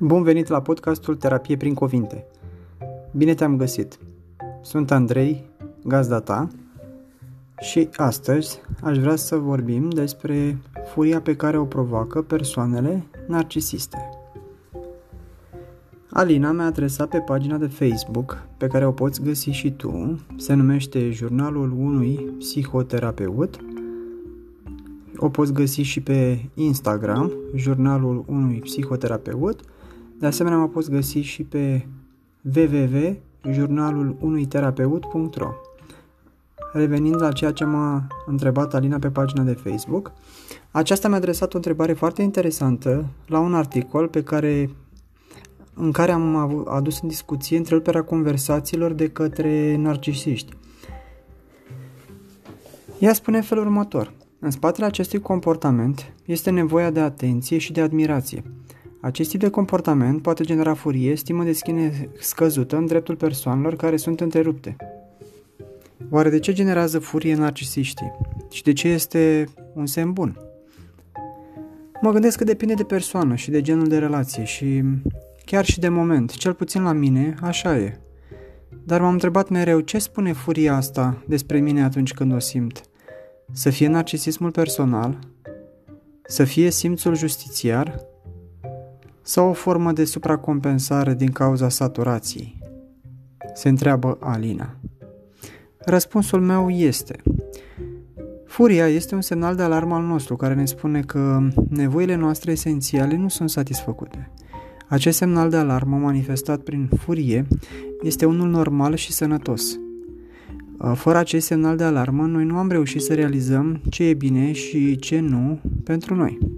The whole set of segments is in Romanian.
Bun venit la podcastul Terapie prin cuvinte. Bine te-am găsit. Sunt Andrei, gazda ta, și astăzi aș vrea să vorbim despre furia pe care o provoacă persoanele narcisiste. Alina mi-a adresat pe pagina de Facebook, pe care o poți găsi și tu, se numește Jurnalul unui psihoterapeut. O poți găsi și pe Instagram, Jurnalul unui psihoterapeut, de asemenea, mă poți găsi și pe www.jurnalulunuiterapeut.ro Revenind la ceea ce m-a întrebat Alina pe pagina de Facebook, aceasta mi-a adresat o întrebare foarte interesantă la un articol pe care, în care am adus în discuție întreruperea conversațiilor de către narcisiști. Ea spune în felul următor. În spatele acestui comportament este nevoia de atenție și de admirație – acest tip de comportament poate genera furie, stimă de sine scăzută în dreptul persoanelor care sunt întrerupte. Oare de ce generează furie narcisiștii? Și de ce este un semn bun? Mă gândesc că depinde de persoană și de genul de relație și chiar și de moment, cel puțin la mine, așa e. Dar m-am întrebat mereu ce spune furia asta despre mine atunci când o simt. Să fie narcisismul personal? Să fie simțul justițiar? Sau o formă de supracompensare din cauza saturației? Se întreabă Alina. Răspunsul meu este Furia este un semnal de alarmă al nostru care ne spune că nevoile noastre esențiale nu sunt satisfăcute. Acest semnal de alarmă manifestat prin furie este unul normal și sănătos. Fără acest semnal de alarmă, noi nu am reușit să realizăm ce e bine și ce nu pentru noi.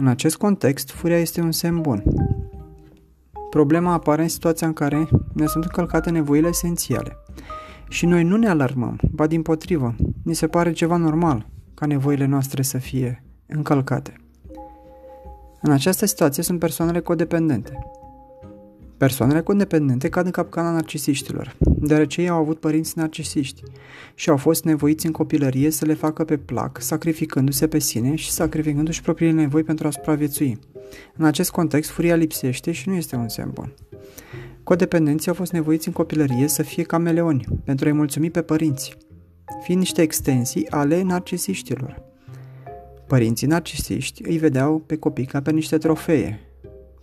În acest context, furia este un semn bun. Problema apare în situația în care ne sunt încălcate nevoile esențiale. Și noi nu ne alarmăm, ba din potrivă, ni se pare ceva normal ca nevoile noastre să fie încălcate. În această situație sunt persoanele codependente. Persoanele codependente cad în capcana narcisiștilor, deoarece ei au avut părinți narcisiști și au fost nevoiți în copilărie să le facă pe plac, sacrificându-se pe sine și sacrificându-și propriile nevoi pentru a supraviețui. În acest context, furia lipsește și nu este un semn bun. Codependenții au fost nevoiți în copilărie să fie cameleoni, pentru a-i mulțumi pe părinți, fiind niște extensii ale narcisiștilor. Părinții narcisiști îi vedeau pe copii ca pe niște trofee,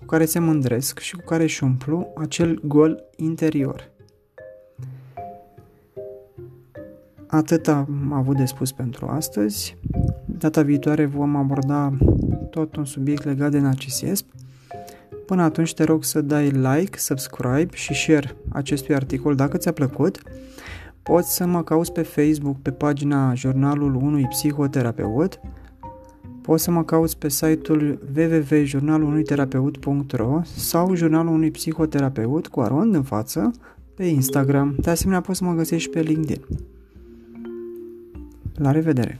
cu care se mândresc și cu care își umplu acel gol interior. Atât am avut de spus pentru astăzi. Data viitoare vom aborda tot un subiect legat de narcisism. Până atunci te rog să dai like, subscribe și share acestui articol dacă ți-a plăcut. Poți să mă cauți pe Facebook pe pagina Jurnalul unui psihoterapeut Poți să mă cauți pe site-ul www.jurnalulunuiterapeut.ro sau Jurnalul unui psihoterapeut cu arond în față pe Instagram. De asemenea, poți să mă găsești pe LinkedIn. La revedere!